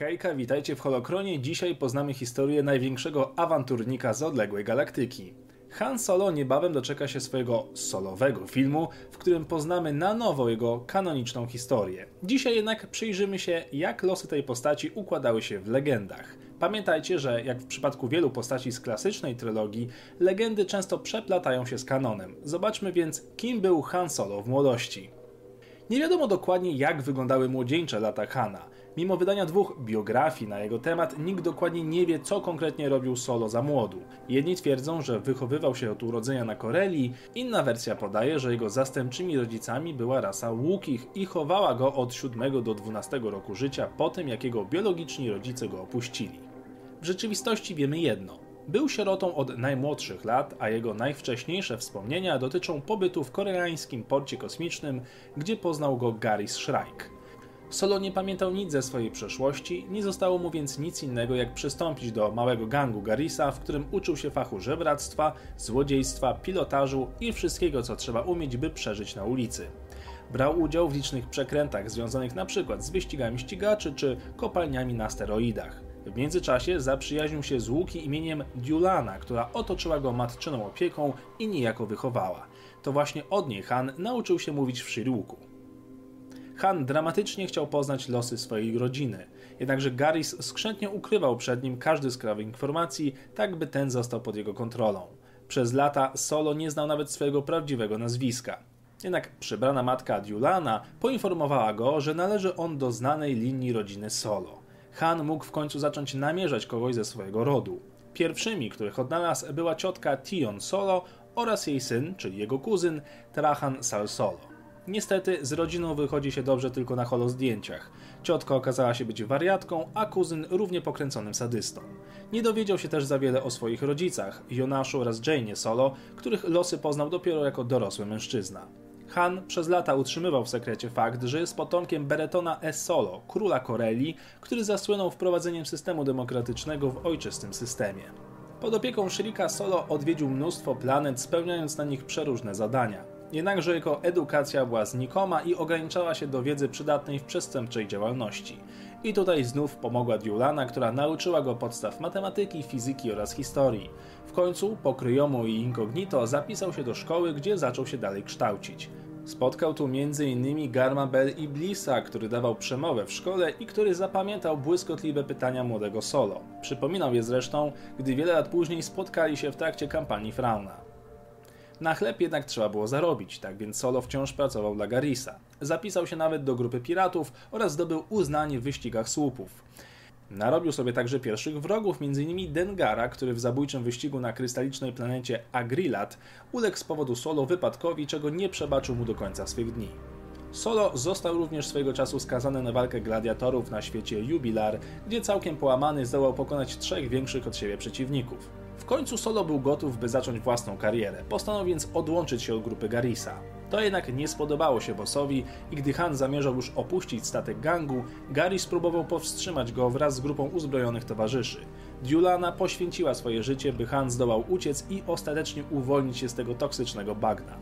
Hejka, witajcie w Holokronie. Dzisiaj poznamy historię największego awanturnika z odległej galaktyki. Han Solo niebawem doczeka się swojego solowego filmu, w którym poznamy na nowo jego kanoniczną historię. Dzisiaj jednak przyjrzymy się, jak losy tej postaci układały się w legendach. Pamiętajcie, że jak w przypadku wielu postaci z klasycznej trylogii, legendy często przeplatają się z kanonem. Zobaczmy więc, kim był Han Solo w młodości. Nie wiadomo dokładnie, jak wyglądały młodzieńcze lata Hana. Mimo wydania dwóch biografii na jego temat, nikt dokładnie nie wie, co konkretnie robił Solo za młodu. Jedni twierdzą, że wychowywał się od urodzenia na Koreli, inna wersja podaje, że jego zastępczymi rodzicami była rasa Łukich i chowała go od 7 do 12 roku życia po tym, jak jego biologiczni rodzice go opuścili. W rzeczywistości wiemy jedno. Był sierotą od najmłodszych lat, a jego najwcześniejsze wspomnienia dotyczą pobytu w koreańskim porcie kosmicznym, gdzie poznał go Garis Shrike. Solo nie pamiętał nic ze swojej przeszłości, nie zostało mu więc nic innego jak przystąpić do małego gangu Garisa, w którym uczył się fachu żebractwa, złodziejstwa, pilotażu i wszystkiego co trzeba umieć, by przeżyć na ulicy. Brał udział w licznych przekrętach związanych np. z wyścigami ścigaczy czy kopalniami na steroidach. W międzyczasie zaprzyjaźnił się z Łuki imieniem Diulana, która otoczyła go matczyną opieką i niejako wychowała. To właśnie od niej Han nauczył się mówić w Shiruku. Han dramatycznie chciał poznać losy swojej rodziny, jednakże Garris skrzętnie ukrywał przed nim każdy skrawek informacji, tak by ten został pod jego kontrolą. Przez lata Solo nie znał nawet swojego prawdziwego nazwiska. Jednak przybrana matka Diulana poinformowała go, że należy on do znanej linii rodziny Solo. Han mógł w końcu zacząć namierzać kogoś ze swojego rodu. Pierwszymi, których odnalazł, była ciotka Tion Solo oraz jej syn, czyli jego kuzyn, Trahan Sal Solo. Niestety z rodziną wychodzi się dobrze tylko na holozdjęciach. Ciotka okazała się być wariatką, a kuzyn równie pokręconym sadystą. Nie dowiedział się też za wiele o swoich rodzicach, Jonaszu oraz Jane Solo, których losy poznał dopiero jako dorosły mężczyzna. Han przez lata utrzymywał w sekrecie fakt, że jest potomkiem Beretona E. Solo, króla Koreli, który zasłynął wprowadzeniem systemu demokratycznego w ojczystym systemie. Pod opieką Shrika Solo odwiedził mnóstwo planet, spełniając na nich przeróżne zadania. Jednakże jego edukacja była znikoma i ograniczała się do wiedzy przydatnej w przestępczej działalności. I tutaj znów pomogła Diulana, która nauczyła go podstaw matematyki, fizyki oraz historii. W końcu, po kryjomu i incognito, zapisał się do szkoły, gdzie zaczął się dalej kształcić. Spotkał tu m.in. Garma Bell i Blissa, który dawał przemowę w szkole i który zapamiętał błyskotliwe pytania młodego Solo. Przypominał je zresztą, gdy wiele lat później spotkali się w trakcie kampanii Frauna. Na chleb jednak trzeba było zarobić, tak więc Solo wciąż pracował dla Garisa. Zapisał się nawet do grupy piratów oraz zdobył uznanie w wyścigach słupów. Narobił sobie także pierwszych wrogów, m.in. Dengara, który w zabójczym wyścigu na krystalicznej planecie Agrilat uległ z powodu Solo wypadkowi, czego nie przebaczył mu do końca swych dni. Solo został również swojego czasu skazany na walkę gladiatorów na świecie Jubilar, gdzie całkiem połamany zdołał pokonać trzech większych od siebie przeciwników. W końcu Solo był gotów, by zacząć własną karierę, postanowił więc odłączyć się od grupy Garisa. To jednak nie spodobało się bossowi i gdy Han zamierzał już opuścić statek gangu, Gary spróbował powstrzymać go wraz z grupą uzbrojonych towarzyszy. Diulana poświęciła swoje życie, by Han zdołał uciec i ostatecznie uwolnić się z tego toksycznego bagna.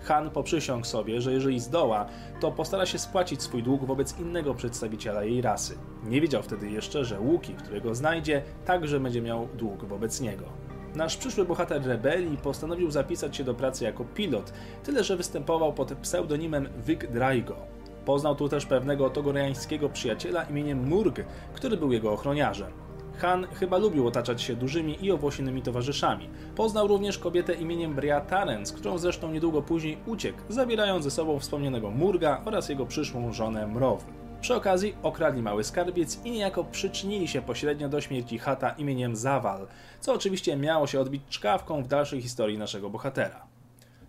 Han poprzysiągł sobie, że jeżeli zdoła, to postara się spłacić swój dług wobec innego przedstawiciela jej rasy. Nie wiedział wtedy jeszcze, że Łuki, którego znajdzie, także będzie miał dług wobec niego. Nasz przyszły bohater rebelii postanowił zapisać się do pracy jako pilot, tyle że występował pod pseudonimem Vic Draigo. Poznał tu też pewnego togoriańskiego przyjaciela imieniem Murg, który był jego ochroniarzem. Han chyba lubił otaczać się dużymi i owłosionymi towarzyszami. Poznał również kobietę imieniem Bria Taren, z którą zresztą niedługo później uciekł, zabierając ze sobą wspomnianego Murga oraz jego przyszłą żonę Mrow. Przy okazji okradli mały skarbiec i niejako przyczynili się pośrednio do śmierci Hata imieniem Zawal, co oczywiście miało się odbić czkawką w dalszej historii naszego bohatera.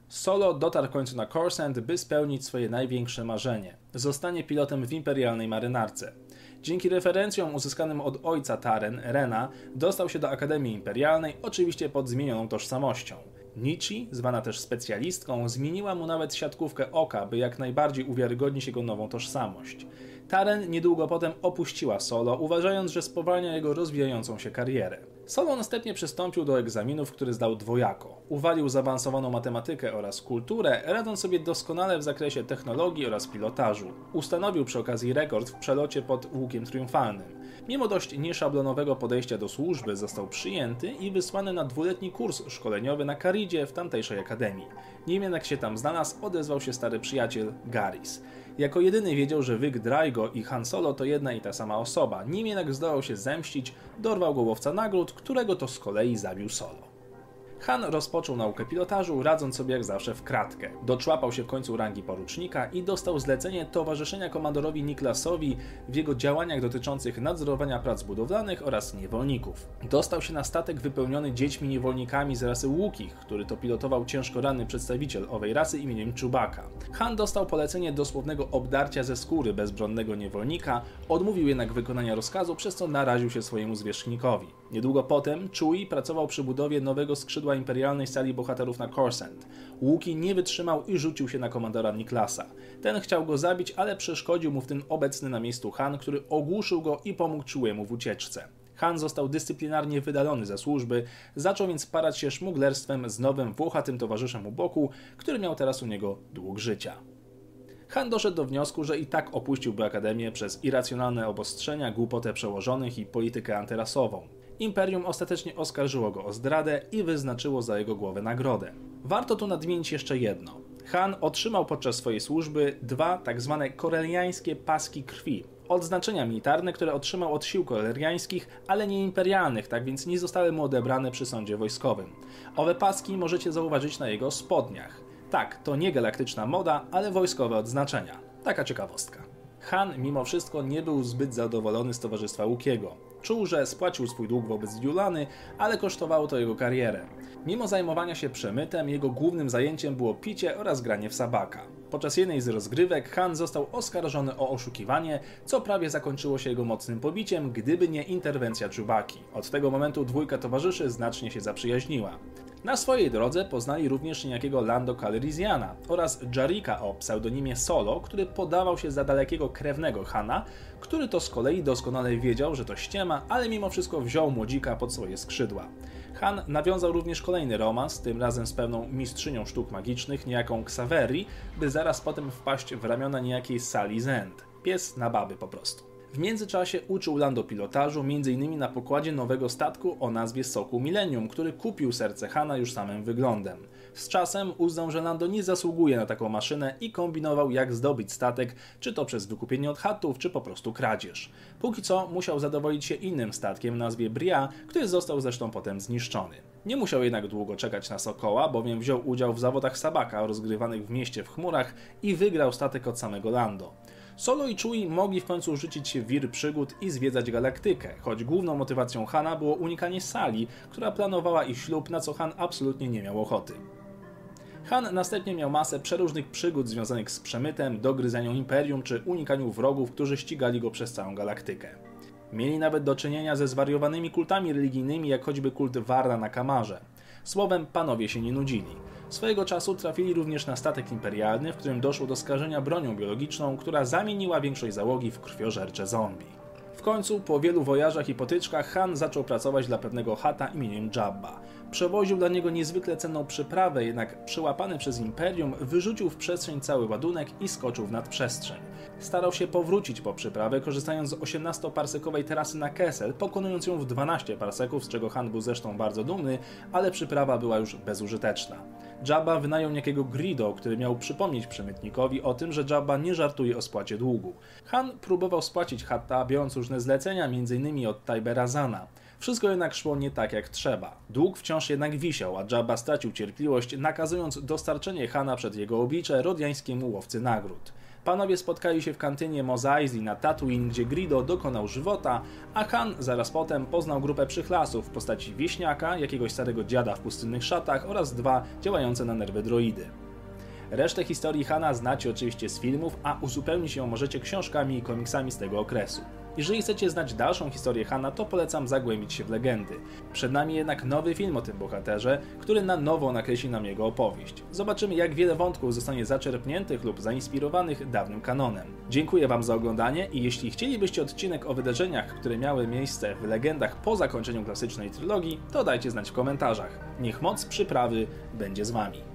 Solo dotarł w końcu na Coruscant, by spełnić swoje największe marzenie. Zostanie pilotem w imperialnej marynarce. Dzięki referencjom uzyskanym od ojca Taren, Rena, dostał się do Akademii Imperialnej, oczywiście pod zmienioną tożsamością. Nichi, zwana też specjalistką, zmieniła mu nawet siatkówkę oka, by jak najbardziej uwiarygodnić jego nową tożsamość. Taren niedługo potem opuściła Solo, uważając, że spowalnia jego rozwijającą się karierę. Solo następnie przystąpił do egzaminów, który zdał dwojako. Uwalił zaawansowaną matematykę oraz kulturę, radząc sobie doskonale w zakresie technologii oraz pilotażu. Ustanowił przy okazji rekord w przelocie pod łukiem triumfalnym. Mimo dość nieszablonowego podejścia do służby został przyjęty i wysłany na dwuletni kurs szkoleniowy na Karidzie w tamtejszej akademii. Nim jednak się tam znalazł, odezwał się stary przyjaciel Garis. Jako jedyny wiedział, że Wyk Draigo i Han Solo to jedna i ta sama osoba, nim jednak zdołał się zemścić, dorwał go nagród, którego to z kolei zabił Solo. Han rozpoczął naukę pilotażu, radząc sobie jak zawsze w kratkę. Doczłapał się w końcu rangi porucznika i dostał zlecenie towarzyszenia komandorowi Niklasowi w jego działaniach dotyczących nadzorowania prac budowlanych oraz niewolników. Dostał się na statek wypełniony dziećmi niewolnikami z rasy Łukich, który to pilotował ciężko ranny przedstawiciel owej rasy imieniem Chewbacca. Han dostał polecenie dosłownego obdarcia ze skóry bezbronnego niewolnika, odmówił jednak wykonania rozkazu, przez co naraził się swojemu zwierzchnikowi. Niedługo potem Chewie pracował przy budowie nowego skrzydła imperialnej sali bohaterów na Coruscant. Łuki nie wytrzymał i rzucił się na komandora Niklasa. Ten chciał go zabić, ale przeszkodził mu w tym obecny na miejscu Han, który ogłuszył go i pomógł Chewiemu w ucieczce. Han został dyscyplinarnie wydalony ze służby, zaczął więc parać się szmuglerstwem z nowym włochatym towarzyszem u boku, który miał teraz u niego dług życia. Han doszedł do wniosku, że i tak opuściłby Akademię przez irracjonalne obostrzenia, głupotę przełożonych i politykę antyrasową. Imperium ostatecznie oskarżyło go o zdradę i wyznaczyło za jego głowę nagrodę. Warto tu nadmienić jeszcze jedno. Han otrzymał podczas swojej służby dwa tak zwane koreliańskie paski krwi, odznaczenia militarne, które otrzymał od sił koreliańskich, ale nie imperialnych, tak więc nie zostały mu odebrane przy sądzie wojskowym. Owe paski możecie zauważyć na jego spodniach. Tak, to nie galaktyczna moda, ale wojskowe odznaczenia. Taka ciekawostka. Han mimo wszystko nie był zbyt zadowolony z towarzystwa Łukiego. Czuł, że spłacił swój dług wobec Julany, ale kosztowało to jego karierę. Mimo zajmowania się przemytem, jego głównym zajęciem było picie oraz granie w sabaka. Podczas jednej z rozgrywek Han został oskarżony o oszukiwanie, co prawie zakończyło się jego mocnym pobiciem, gdyby nie interwencja Czubaki. Od tego momentu dwójka towarzyszy znacznie się zaprzyjaźniła. Na swojej drodze poznali również niejakiego Lando Calrissiana oraz Jarika o pseudonimie Solo, który podawał się za dalekiego krewnego Hana, który to z kolei doskonale wiedział, że to ściema, ale mimo wszystko wziął młodzika pod swoje skrzydła. Han nawiązał również kolejny romans, tym razem z pewną mistrzynią sztuk magicznych, niejaką Xaveri, by zaraz potem wpaść w ramiona niejakiej Sally Zend. Pies na baby po prostu. W międzyczasie uczył Lando pilotażu, m.in. na pokładzie nowego statku o nazwie Soku Millennium, który kupił serce Hana już samym wyglądem. Z czasem uznał, że Lando nie zasługuje na taką maszynę i kombinował jak zdobyć statek, czy to przez wykupienie od chatów, czy po prostu kradzież. Póki co musiał zadowolić się innym statkiem o nazwie Bria, który został zresztą potem zniszczony. Nie musiał jednak długo czekać na Sokoła, bowiem wziął udział w zawodach Sabaka rozgrywanych w mieście w chmurach i wygrał statek od samego Lando. Solo i Chewie mogli w końcu rzucić się w wir przygód i zwiedzać galaktykę, choć główną motywacją Hana było unikanie sali, która planowała ich ślub, na co Han absolutnie nie miał ochoty. Han następnie miał masę przeróżnych przygód związanych z przemytem, dogryzanią imperium czy unikaniu wrogów, którzy ścigali go przez całą galaktykę. Mieli nawet do czynienia ze zwariowanymi kultami religijnymi, jak choćby kult Warda na Kamarze. Słowem, panowie się nie nudzili. Swojego czasu trafili również na statek imperialny, w którym doszło do skażenia bronią biologiczną, która zamieniła większość załogi w krwiożercze zombie. W końcu, po wielu wojażach i potyczkach, Han zaczął pracować dla pewnego chata imieniem Jabba. Przewoził dla niego niezwykle cenną przyprawę, jednak przyłapany przez Imperium wyrzucił w przestrzeń cały ładunek i skoczył w nadprzestrzeń. Starał się powrócić po przyprawę, korzystając z 18-parsekowej trasy na Kessel, pokonując ją w 12 parseków, z czego Han był zresztą bardzo dumny, ale przyprawa była już bezużyteczna. Jabba wynajął niejakiego Grido, który miał przypomnieć przemytnikowi o tym, że Jabba nie żartuje o spłacie długu. Han próbował spłacić Hatta, biorąc różne zlecenia, m.in. od Tibera Zana. Wszystko jednak szło nie tak jak trzeba. Dług wciąż jednak wisiał, a Jabba stracił cierpliwość, nakazując dostarczenie Hana przed jego oblicze rodiańskiemu łowcy nagród. Panowie spotkali się w kantynie Eisley na Tatooine, gdzie Grido dokonał żywota, a Han zaraz potem poznał grupę przychlasów w postaci wieśniaka, jakiegoś starego dziada w pustynnych szatach oraz dwa działające na nerwy droidy. Resztę historii Hana znacie oczywiście z filmów, a uzupełnić ją możecie książkami i komiksami z tego okresu. Jeżeli chcecie znać dalszą historię Hanna, to polecam zagłębić się w legendy. Przed nami jednak nowy film o tym bohaterze, który na nowo nakreśli nam jego opowieść. Zobaczymy, jak wiele wątków zostanie zaczerpniętych lub zainspirowanych dawnym kanonem. Dziękuję Wam za oglądanie i jeśli chcielibyście odcinek o wydarzeniach, które miały miejsce w legendach po zakończeniu klasycznej trylogii, to dajcie znać w komentarzach. Niech moc przyprawy będzie z Wami.